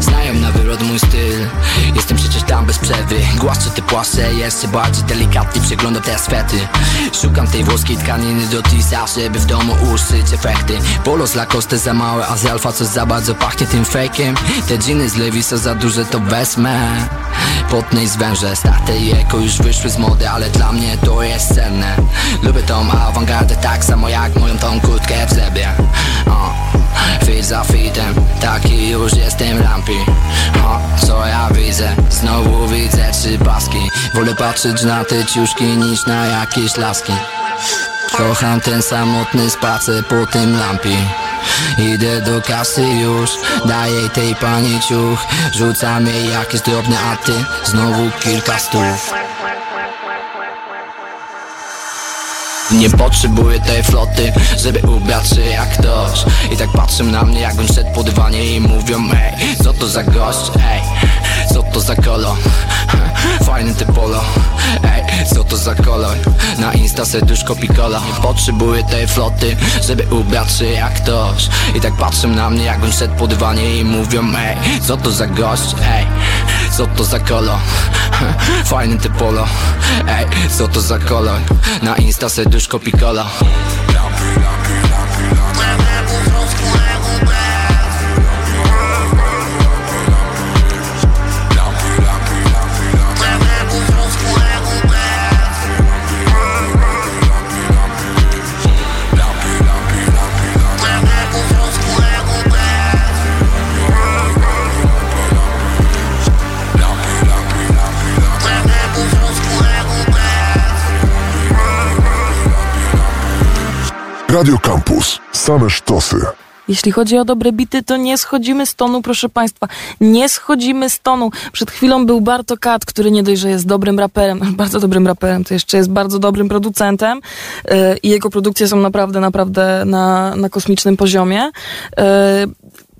Znają na wylot mój styl. Jestem przecież tam bez przerwy. Głaszczę te płasze jeszcze bardziej delikatnie Przeglądam te swety Szukam tej włoskiej tkaniny do tisa Żeby w domu uszyć efekty. Polo z Lacoste za małe A z Alfa coś za bardzo pachnie tym fejkiem. Te dżiny z Levisa za duże to wezmę. Potne i zwęże Starte i eko już wyszły z mody Ale dla mnie to jest cenne. Lubię tą awangardę tak samo jak moją tą kurtkę w zebie o. Fit za fitem, taki już jestem lampi o, Co ja widzę? Znowu widzę trzy paski. Wolę patrzeć na te ciuszki niż na jakieś laski. Kocham ten samotny spacer po tym lampi Idę do kasy już, daję tej pani ciuch. Rzucam jej jakieś drobne aty, znowu kilka stów Nie potrzebuję tej floty, żeby ubrać się jak ktoś. I tak patrzą na mnie jakbym szedł po dywanie i mówią Ej, co to za gość, ej, co to za kolor Fajny ty polo, ej, co to za kolor Na insta serduszko pikola Nie potrzebuję tej floty, żeby ubrać się jak ktoś. I tak patrzą na mnie jakbym szedł po dywanie i mówią Ej, co to za gość, ej, co to za kolor Fajny ty polo, ej, co to za kolor Na insta serduszko pikola Radio Campus. Same sztosy. Jeśli chodzi o dobre bity, to nie schodzimy z tonu, proszę Państwa. Nie schodzimy z tonu. Przed chwilą był Barto Kat, który nie dość, że jest dobrym raperem, bardzo dobrym raperem, to jeszcze jest bardzo dobrym producentem yy, i jego produkcje są naprawdę, naprawdę na, na kosmicznym poziomie. Yy,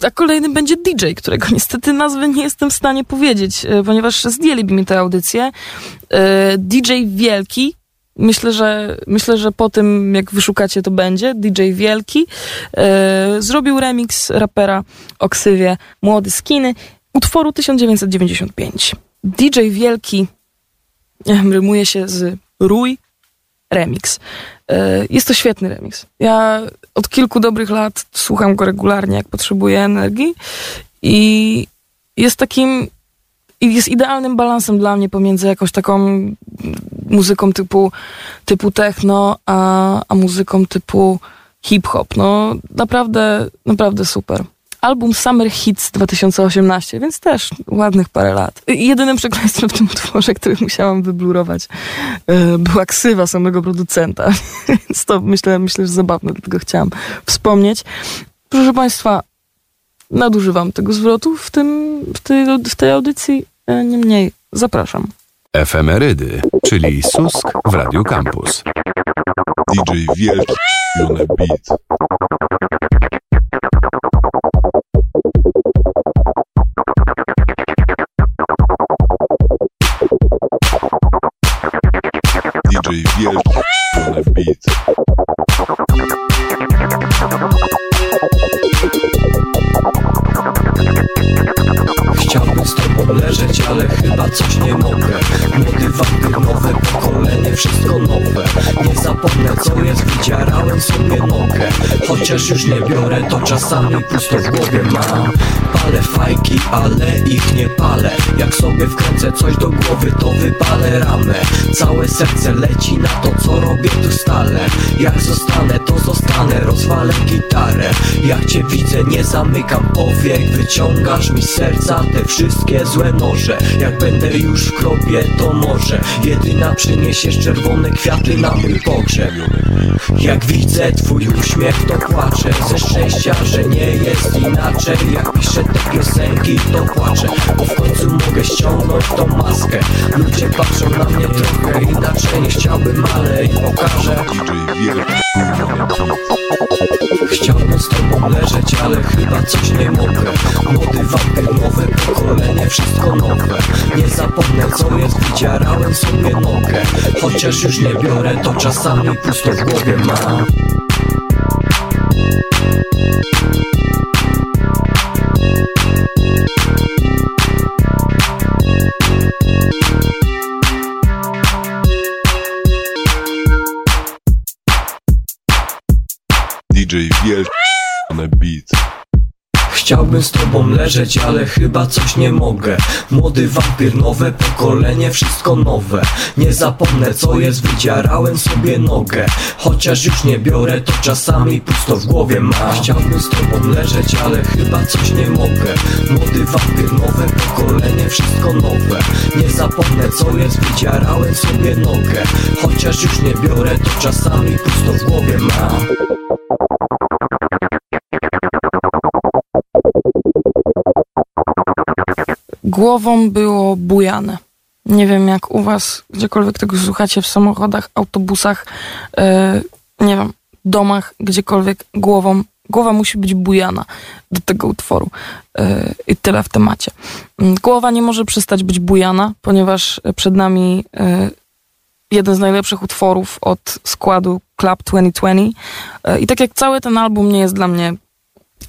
a kolejnym będzie DJ, którego niestety nazwy nie jestem w stanie powiedzieć, yy, ponieważ zdjęliby mi tę audycję. DJ Wielki, Myślę, że myślę, że po tym, jak wyszukacie, to będzie. DJ Wielki e, zrobił remix rapera o ksywie Młody Skiny utworu 1995. DJ Wielki rymuje się z Rój Remix. E, jest to świetny remix. Ja od kilku dobrych lat słucham go regularnie, jak potrzebuję energii i jest takim jest idealnym balansem dla mnie pomiędzy jakąś taką muzyką typu, typu techno, a, a muzyką typu hip-hop. No naprawdę, naprawdę super. Album Summer Hits 2018, więc też ładnych parę lat. Jedynym przekleństwem w tym utworze, który musiałam wyblurować, e, była ksywa samego producenta, więc to myślę, myślę, że zabawne, dlatego chciałam wspomnieć. Proszę Państwa, nadużywam tego zwrotu w, tym, w, tej, w tej audycji, e, niemniej zapraszam. Efemerydy, czyli Susk w Radiu Campus. DJ Wielki on a beat. DJ Wielki on a beat. Wszystko nowe. Nie zapomnę co jest, sobie nogę Chociaż już nie biorę, to czasami pusto w głowie mam. Palę fajki, ale ich nie palę. Jak sobie wkręcę coś do głowy, to wypalę ramę. Całe serce leci na to, co robię tu stale. Jak zostanę, to zostanę, rozwalę gitarę. Jak cię widzę, nie zamykam powiek Wyciągasz mi serca te wszystkie złe noże. Jak będę już w krobie, to może. Jedyna przyniesiesz czerwone kwiaty na mój pogrzeb Jak widzę twój uśmiech to płaczę. Ze szczęścia, że nie jest inaczej. Jak piszę te piosenki to płaczę Bo w końcu mogę ściągnąć tą maskę. Ludzie patrzą na mnie trochę inaczej. Nie chciałbym, ale pokażę Chciałbym z tobą leżeć, ale chyba coś nie mogę. Młody wampir, nowe pokolenie, wszystko nowe. Nie zapomnę co jest, wydzierałem sobie nogę. Chociaż już nie biorę, to czasami pusto w głowie mam DJ Wielki na beat. Chciałbym z tobą leżeć, ale chyba coś nie mogę. Młody wampir, nowe pokolenie, wszystko nowe. Nie zapomnę co jest, wydzierałem sobie nogę. Chociaż już nie biorę, to czasami pusto w głowie mam Chciałbym z tobą leżeć, ale chyba coś nie mogę. Młody wampir, nowe pokolenie, wszystko nowe. Nie zapomnę co jest, wydzierałem sobie nogę. Chociaż już nie biorę, to czasami pusto w głowie mam Głową było bujane. Nie wiem jak u was, gdziekolwiek tego słuchacie, w samochodach, autobusach, e, nie wiem, domach, gdziekolwiek głową. Głowa musi być bujana do tego utworu. E, I tyle w temacie. Mm, Głowa nie może przestać być bujana, ponieważ przed nami e, jeden z najlepszych utworów od składu Club 2020. E, I tak jak cały ten album nie jest dla mnie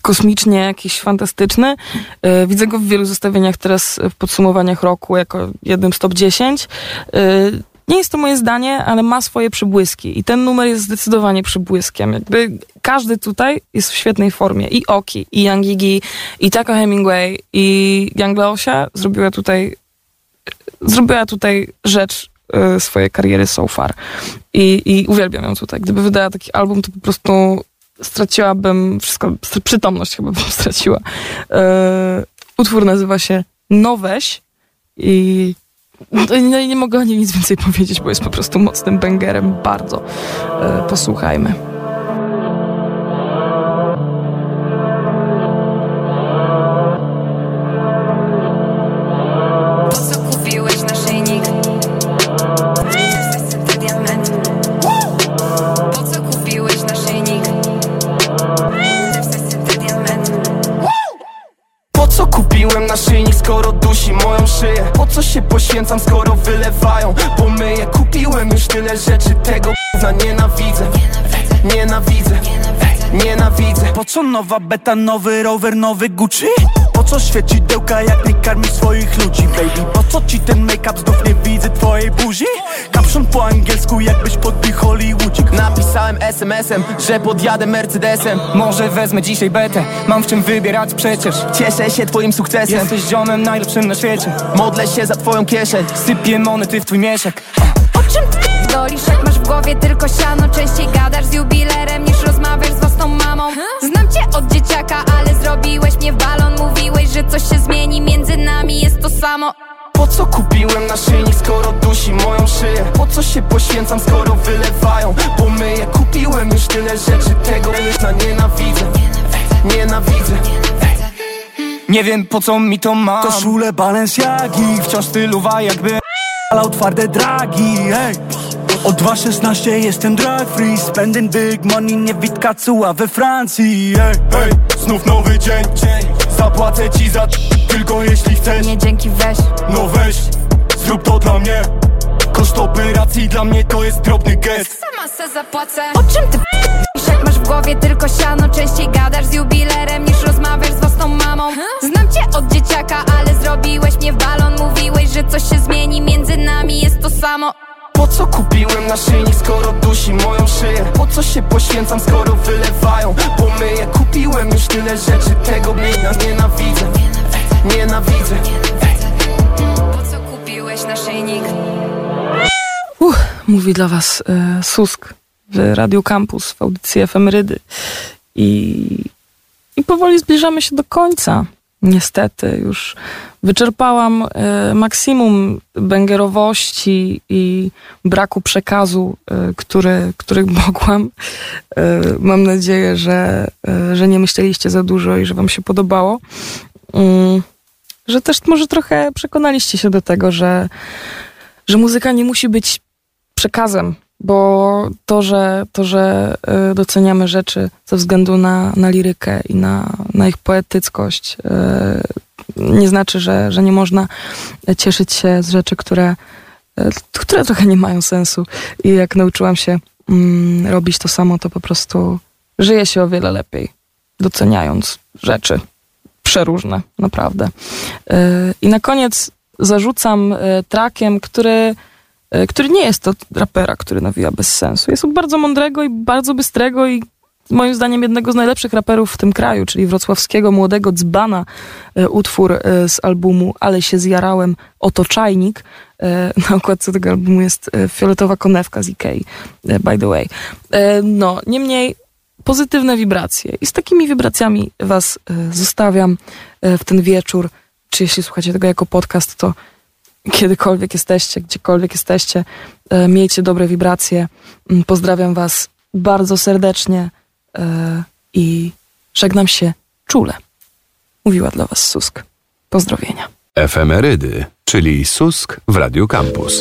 kosmicznie jakiś fantastyczny. E, Widzę go w wielu zestawieniach teraz w podsumowaniach roku jako jednym z top 10. E, Nie jest to moje zdanie, ale ma swoje przybłyski i ten numer jest zdecydowanie przybłyskiem. Jakby każdy tutaj jest w świetnej formie. I Oki, i Young Iggy, i Taco Hemingway, i Young Leosia zrobiła tutaj zrobiła tutaj rzecz e, swojej kariery so far. I, I uwielbiam ją tutaj. Gdyby wydała taki album, to po prostu straciłabym wszystko, st- przytomność chyba bym straciła. E, utwór nazywa się Noweś i no, no, nie mogę o nim nic więcej powiedzieć, bo jest po prostu mocnym bangerem. Bardzo. E, posłuchajmy. Tyle rzeczy, tego na nienawidzę. Nienawidzę, nienawidzę. Po co nowa beta, nowy rower, nowy Gucci? Po co świecidełka, jak nie karmisz swoich ludzi, baby? Po co ci ten make-up, znów nie widzę twojej buzi? Kapszon po angielsku, jakbyś podbił Hollywoodzik. Napisałem SMS-em, że podjadę Mercedesem. Może wezmę dzisiaj betę, mam w czym wybierać przecież. Cieszę się twoim sukcesem. Jesteś ziomem najlepszym na świecie. Modlę się za twoją kieszeń. Sypię monety w twój mieszek. O czym ty dolisz, jak masz w głowie tylko siano. Częściej gadasz z jubilerem niż rozmawiasz z własną mamą. Znam cię od dzieciaka, ale zrobiłeś mnie w balon. Mówiłeś, że coś się zmieni między nami, jest to samo. Po co kupiłem naszyjnik, skoro dusi moją szyję? Po co się poświęcam, skoro wylewają? Pomyję, kupiłem już tyle rzeczy, tego na nienawidzę. Nienawidzę. Nie wiem po co mi to ma Koszule Balenciagi Wciąż stylowa jakby Alał twarde dragi ej. Od 2.16 jestem drag free Spending big money, nie witka cuła we Francji. Ej. Hej, znów nowy dzień. Zapłacę ci za tylko jeśli chcesz. Nie dzięki weź. No weź, zrób to dla mnie. Koszt operacji dla mnie to jest drobny gest. Sama se zapłacę. O czym ty p***isz, jak masz w głowie tylko siano? Częściej gadasz z jubilerem niż rozmawiasz z własną mamą. Znam cię od dzieciaka, ale zrobiłeś mnie w balon. Mówiłeś, że coś się zmieni. Między nami, jest to samo Po co kupiłem naszyjnik, skoro dusi moją szyję? Po co się poświęcam, skoro wylewają? Pomyję, kupiłem już tyle rzeczy, tego mnie nienawidzę Nienawidzę Po co kupiłeś naszyjnik? Uch, mówi dla was e, Susk w Radio Campus, w audycji Efemerydy. I, I powoli zbliżamy się do końca niestety już wyczerpałam e, maksimum bęgerowości i braku przekazu, e, który, który mogłam. E, mam nadzieję, że, że nie myśleliście za dużo i że wam się podobało. Mm, że też może trochę przekonaliście się do tego, że, że muzyka nie musi być przekazem, bo to, że, to, że y, doceniamy rzeczy ze względu na, na lirykę i na, na ich poetyckość, y, nie znaczy, że, że nie można cieszyć się z rzeczy, które, y, które trochę nie mają sensu. I jak nauczyłam się mm, robić to samo, to po prostu żyje się o wiele lepiej, doceniając rzeczy przeróżne, naprawdę. I na koniec zarzucam trakiem, który E, który nie jest to rapera, który nawija bez sensu. Jest od bardzo mądrego i bardzo bystrego i moim zdaniem jednego z najlepszych raperów w tym kraju, czyli wrocławskiego młodego dzbana e, utwór e, z albumu Ale się zjarałem, oto czajnik. Na okładce tego albumu jest fioletowa konewka z Ikei, by the way. No, niemniej pozytywne wibracje i z takimi wibracjami was zostawiam w ten wieczór, czy jeśli słuchacie tego jako podcast, to kiedykolwiek jesteście, gdziekolwiek jesteście, e, miejcie dobre wibracje. Mm, pozdrawiam Was bardzo serdecznie e, i żegnam się czule. Mówiła dla Was Susk. Pozdrowienia. Efemerydy, czyli Susk w Radio Campus.